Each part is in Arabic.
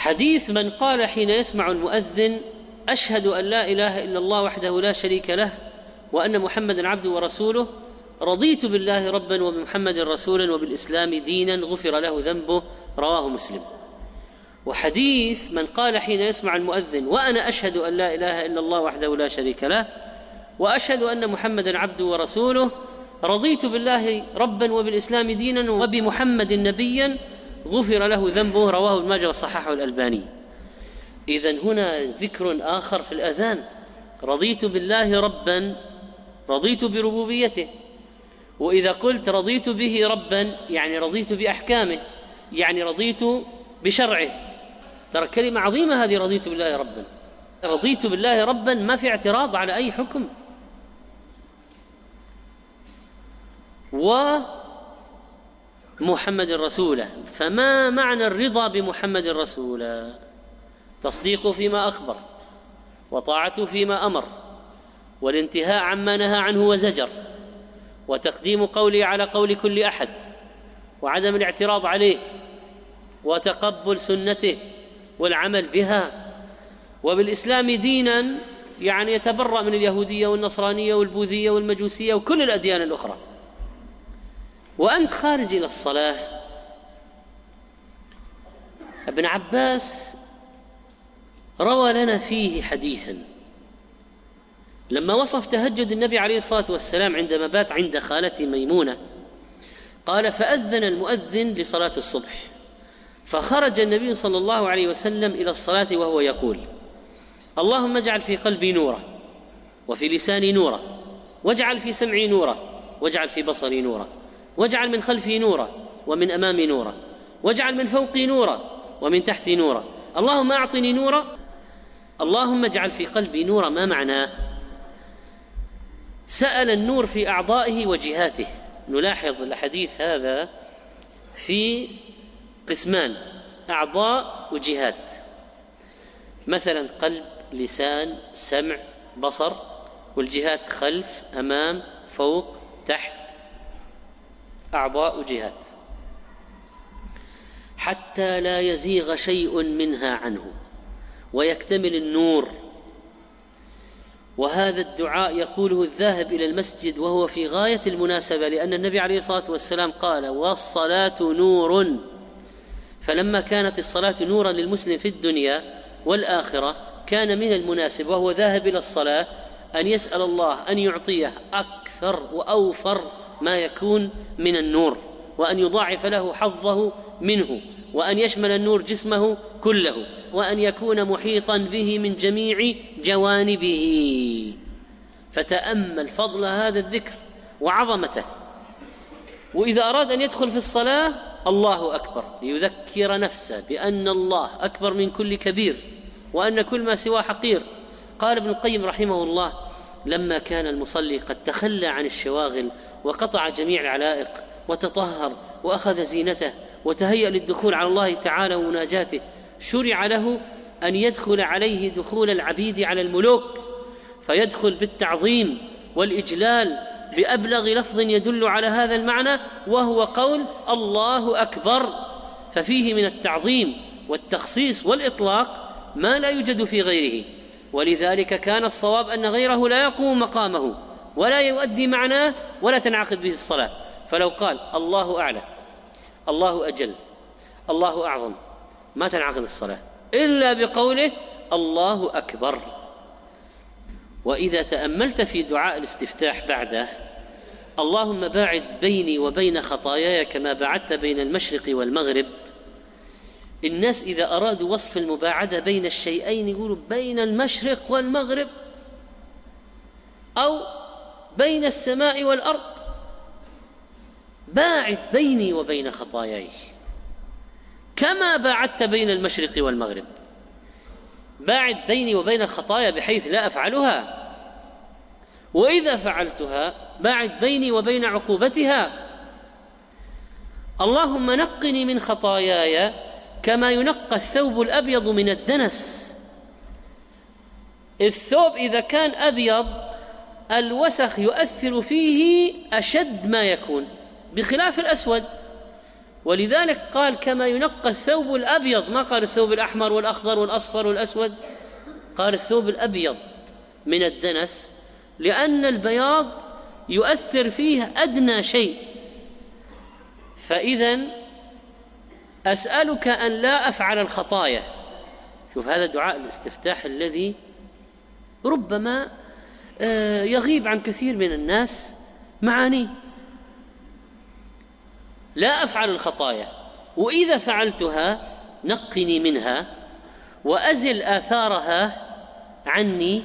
حديث من قال حين يسمع المؤذن أشهد أن لا إله إلا الله وحده لا شريك له وأن محمدا عبده ورسوله رضيت بالله ربا وبمحمد رسولا وبالإسلام دينا غفر له ذنبه رواه مسلم. وحديث من قال حين يسمع المؤذن وأنا أشهد أن لا إله إلا الله وحده لا شريك له وأشهد أن محمدا عبده ورسوله رضيت بالله ربا وبالإسلام دينا وبمحمد نبيا غفر له ذنبه رواه ابن ماجه وصححه الألباني. اذا هنا ذكر آخر في الأذان. رضيت بالله ربا رضيت بربوبيته. وإذا قلت رضيت به ربا يعني رضيت بأحكامه يعني رضيت بشرعه. ترى كلمة عظيمة هذه رضيت بالله ربا. رضيت بالله ربا ما في اعتراض على أي حكم. ومحمد رسوله فما معنى الرضا بمحمد رسولا تصديقه فيما أخبر وطاعته فيما أمر والانتهاء عما نهى عنه وزجر وتقديم قوله على قول كل أحد وعدم الاعتراض عليه وتقبل سنته والعمل بها وبالإسلام دينا يعني يتبرأ من اليهودية والنصرانية والبوذية والمجوسية وكل الأديان الأخرى. وأنت خارج إلى الصلاة. ابن عباس روى لنا فيه حديثا. لما وصف تهجد النبي عليه الصلاة والسلام عندما بات عند خالته ميمونة قال فأذن المؤذن لصلاة الصبح. فخرج النبي صلى الله عليه وسلم إلى الصلاة وهو يقول اللهم اجعل في قلبي نورا وفي لساني نورا واجعل في سمعي نورا واجعل في بصري نورا. واجعل من خلفي نورا ومن أمامي نورا واجعل من فوقي نورا ومن تحتي نورا اللهم أعطني نورا اللهم اجعل في قلبي نورا ما معناه سأل النور في أعضائه وجهاته. نلاحظ الحديث هذا في قسمان أعضاء وجهات. مثلا قلب لسان سمع بصر والجهات خلف أمام فوق تحت أعضاء وجهات حتى لا يزيغ شيء منها عنه ويكتمل النور. وهذا الدعاء يقوله الذاهب إلى المسجد وهو في غاية المناسبة لأن النبي عليه الصلاة والسلام قال والصلاة نور. فلما كانت الصلاة نورا للمسلم في الدنيا والآخرة كان من المناسب وهو ذاهب إلى الصلاة أن يسأل الله أن يعطيه أكثر وأوفر ما يكون من النور وأن يضاعف له حظه منه وأن يشمل النور جسمه كله وأن يكون محيطا به من جميع جوانبه. فتأمل فضل هذا الذكر وعظمته. وإذا أراد أن يدخل في الصلاة الله أكبر. ليذكر نفسه بأن الله أكبر من كل كبير وأن كل ما سواه حقير. قال ابن القيم رحمه الله لما كان المصلي قد تخلى عن الشواغل وقطع جميع العلائق وتطهر وأخذ زينته وتهيأ للدخول على الله تعالى ومناجاته. شرع له أن يدخل عليه دخول العبيد على الملوك فيدخل بالتعظيم والإجلال بأبلغ لفظ يدل على هذا المعنى وهو قول الله أكبر. ففيه من التعظيم والتخصيص والإطلاق ما لا يوجد في غيره. ولذلك كان الصواب أن غيره لا يقوم مقامه. ولا يؤدي معناه ولا تنعقد به الصلاة. فلو قال الله أعلى الله أجل الله أعظم ما تنعقد الصلاة. إلا بقوله الله أكبر. وإذا تأملت في دعاء الاستفتاح بعده اللهم باعد بيني وبين خطاياي كما بعدت بين المشرق والمغرب. الناس إذا أرادوا وصف المباعدة بين الشيئين يقولوا بين المشرق والمغرب أو بين السماء والأرض باعد بيني وبين خطاياي. كما باعدت بين المشرق والمغرب. باعد بيني وبين الخطايا بحيث لا أفعلها. وإذا فعلتها باعد بيني وبين عقوبتها. اللهم نقني من خطاياي كما ينقى الثوب الأبيض من الدنس. الثوب إذا كان أبيض الوسخ يؤثر فيه أشد ما يكون بخلاف الأسود. ولذلك قال كما ينقى الثوب الأبيض ما قال الثوب الأحمر والأخضر والأصفر والأسود؟ قال الثوب الأبيض من الدنس لأن البياض يؤثر فيه أدنى شيء. فإذا أسألك أن لا أفعل الخطايا. شوف هذا دعاء الاستفتاح الذي ربما يغيب عن كثير من الناس. معانيه لا أفعل الخطايا وإذا فعلتها نقني منها وأزل آثارها عني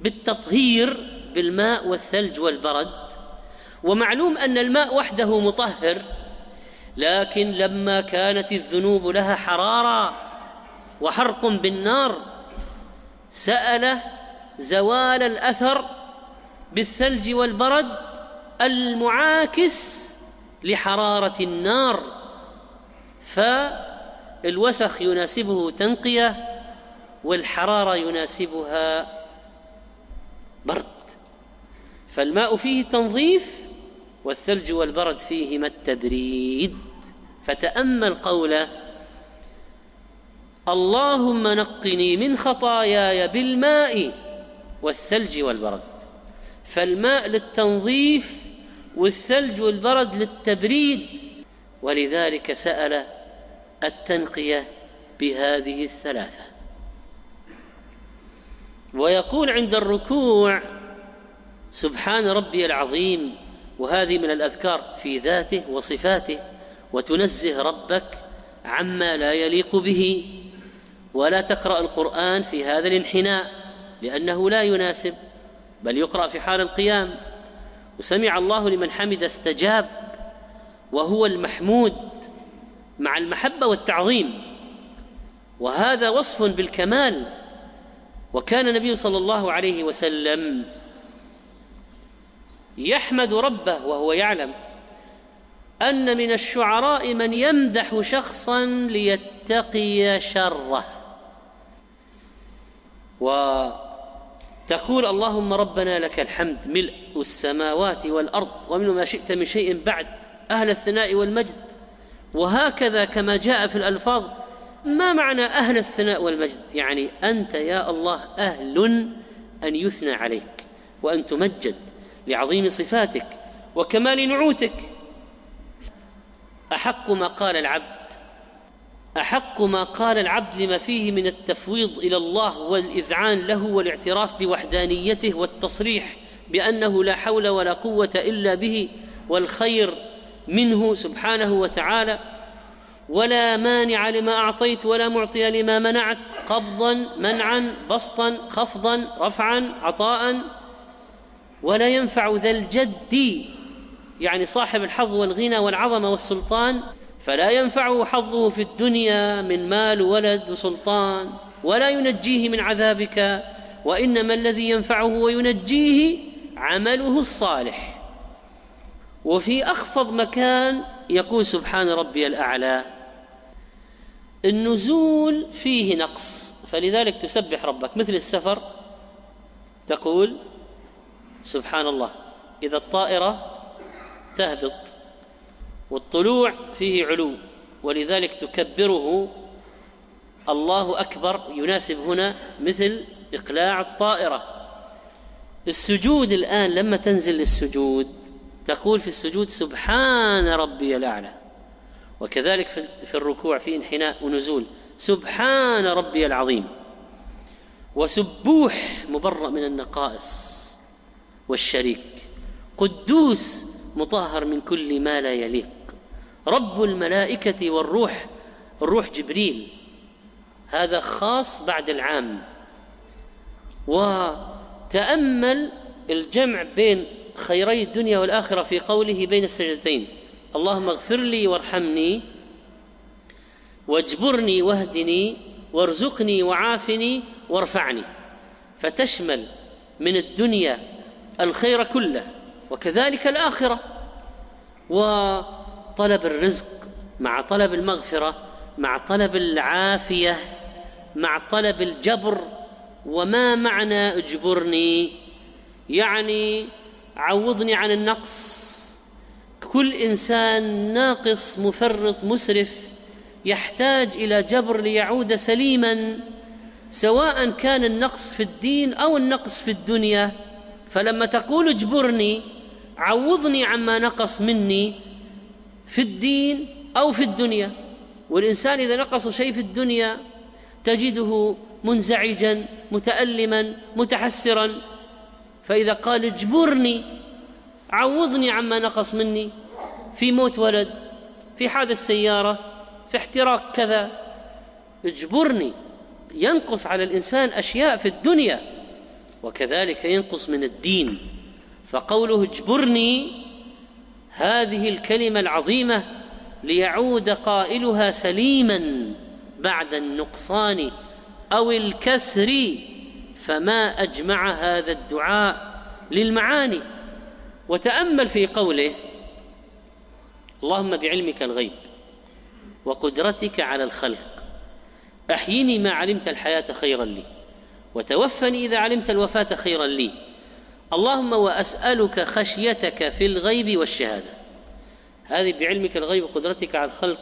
بالتطهير بالماء والثلج والبرد. ومعلوم أن الماء وحده مطهر لكن لما كانت الذنوب لها حرارة وحرق بالنار سال زوال الأثر بالثلج والبرد المعاكس لحرارة النار. فالوسخ يناسبه تنقية والحرارة يناسبها برد. فالماء فيه تنظيف والثلج والبرد فيهما التبريد. فتأمل قوله اللهم نقني من خطاياي بالماء والثلج والبرد. فالماء للتنظيف والثلج والبرد للتبريد. ولذلك سأل التنقية بهذه الثلاثة. ويقول عند الركوع سبحان ربي العظيم وهذه من الأذكار في ذاته وصفاته وتنزه ربك عما لا يليق به. ولا تقرأ القرآن في هذا الانحناء. لأنه لا يناسب بل يقرأ في حال القيام. وسمع الله لمن حمد استجاب وهو المحمود مع المحبة والتعظيم. وهذا وصف بالكمال. وكان النبي صلى الله عليه وسلم يحمد ربه وهو يعلم أن من الشعراء من يمدح شخصا ليتقي شره. وتقول اللهم ربنا لك الحمد ملء السماوات والأرض ومن ما شئت من شيء بعد أهل الثناء والمجد. وهكذا كما جاء في الألفاظ ما معنى أهل الثناء والمجد؟ يعني أنت يا الله أهل أن يثنى عليك وأن تمجد لعظيم صفاتك وكمال نعوتك. أحق ما قال العبد أحق ما قال العبد لما فيه من التفويض إلى الله والإذعان له والاعتراف بوحدانيته والتصريح بأنه لا حول ولا قوة إلا به والخير منه سبحانه وتعالى ولا مانع لما أعطيت ولا معطي لما منعت قبضا منعا بسطا خفضا رفعا عطاء ولا ينفع ذا الجد يعني صاحب الحظ والغنى والعظمة والسلطان فلا ينفعه حظه في الدنيا من مال ولد وسلطان ولا ينجيه من عذابك وإنما الذي ينفعه وينجيه عمله الصالح. وفي أخفض مكان يقول سبحان ربي الأعلى النزول فيه نقص. فلذلك تسبح ربك. مثل السفر تقول سبحان الله إذا الطائرة تهبط والطلوع فيه علو ولذلك تكبره الله أكبر يناسب هنا مثل إقلاع الطائرة. السجود الآن لما تنزل للسجود تقول في السجود سبحان ربي الأعلى وكذلك في الركوع في انحناء ونزول سبحان ربي العظيم وسبوح مبرأ من النقائص والشريك قدوس مطهر من كل ما لا يليق. رب الملائكة والروح الروح جبريل. هذا خاص بعد العام. وتأمل الجمع بين خيري الدنيا والآخرة في قوله بين السجدتين. اللهم اغفر لي وارحمني واجبرني واهدني وارزقني وعافني وارفعني. فتشمل من الدنيا الخير كله وكذلك الآخرة. وطلب الرزق مع طلب المغفرة مع طلب العافية مع طلب الجبر وما معنى اجبرني؟ يعني عوضني عن النقص. كل إنسان ناقص مفرط مسرف يحتاج إلى جبر ليعود سليما سواء كان النقص في الدين أو النقص في الدنيا. فلما تقول اجبرني عوضني عما نقص مني. في الدين أو في الدنيا والإنسان إذا نقص شيء في الدنيا تجده منزعجا متالما متحسرا. فإذا قال اجبرني عوضني عما نقص مني في موت ولد في حادث سيارة في احتراق كذا اجبرني. ينقص على الإنسان أشياء في الدنيا وكذلك ينقص من الدين. فقوله اجبرني هذه الكلمة العظيمة ليعود قائلها سليما بعد النقصان أو الكسر فما أجمع هذا الدعاء للمعاني. وتأمل في قوله اللهم بعلمك الغيب وقدرتك على الخلق أحيني ما علمت الحياة خيرا لي وتوفني إذا علمت الوفاة خيرا لي. اللهم وأسألك خشيتك في الغيب والشهادة. هذه بعلمك الغيب وقدرتك على الخلق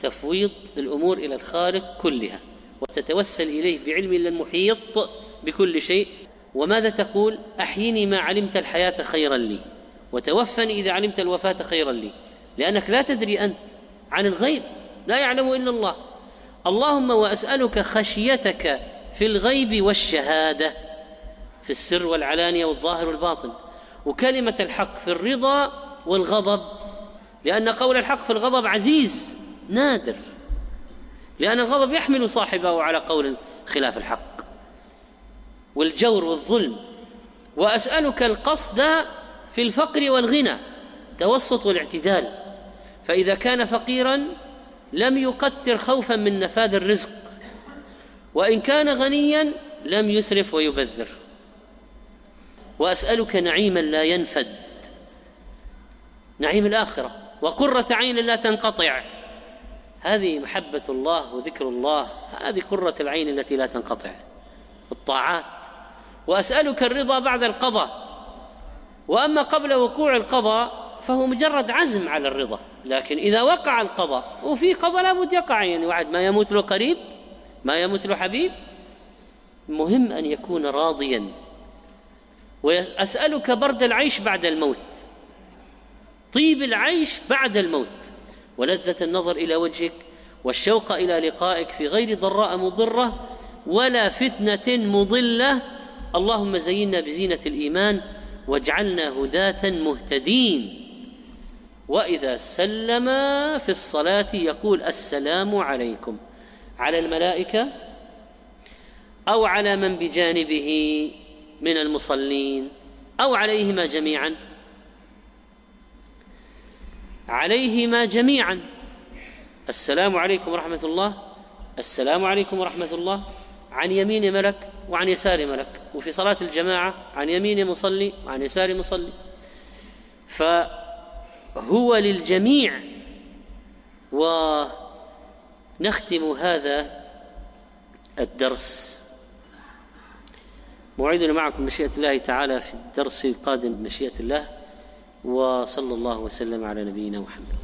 تفويض الأمور إلى الخالق كلها وتتوسل إليه بعلم المحيط بكل شيء. وماذا تقول؟ أحيني ما علمت الحياة خيرا لي وتوفني إذا علمت الوفاة خيرا لي. لأنك لا تدري أنت عن الغيب لا يعلم إلا الله. اللهم وأسألك خشيتك في الغيب والشهادة. في السر والعلانية والظاهر والباطن. وكلمة الحق في الرضا والغضب لأن قول الحق في الغضب عزيز نادر. لأن الغضب يحمل صاحبه على قول خلاف الحق. والجور والظلم. وأسألك القصد في الفقر والغنى توسط والاعتدال. فإذا كان فقيرا لم يقتر خوفا من نفاذ الرزق وإن كان غنيا لم يسرف ويبذر. وأسألك نعيما لا ينفد. نعيم الآخرة. وقرة عين لا تنقطع. هذه محبة الله وذكر الله. هذه قرة العين التي لا تنقطع. الطاعات. وأسألك الرضا بعد القضاء. وأما قبل وقوع القضاء فهو مجرد عزم على الرضا. لكن إذا وقع القضاء وفي قضاء لابد يقع يعني. واحد ما يموت له قريب ما يموت له حبيب. مهم أن يكون راضيا. وأسألك برد العيش بعد الموت. طيب العيش بعد الموت. ولذة النظر إلى وجهك والشوق إلى لقائك في غير ضراء مضرة ولا فتنة مضلة. اللهم زينا بزينة الإيمان واجعلنا هداة مهتدين. وإذا سلم في الصلاة يقول السلام عليكم. على الملائكة أو على من بجانبه. من المصلين أو عليهما جميعا. عليهما جميعا. السلام عليكم ورحمة الله. السلام عليكم ورحمة الله. عن يمين ملك وعن يسار ملك. وفي صلاة الجماعة عن يمين مصلي وعن يسار مصلي. فهو للجميع. ونختم هذا الدرس. موعدنا معكم مشيئة الله تعالى في الدرس القادم بمشيئة الله وصلى الله وسلم على نبينا محمد.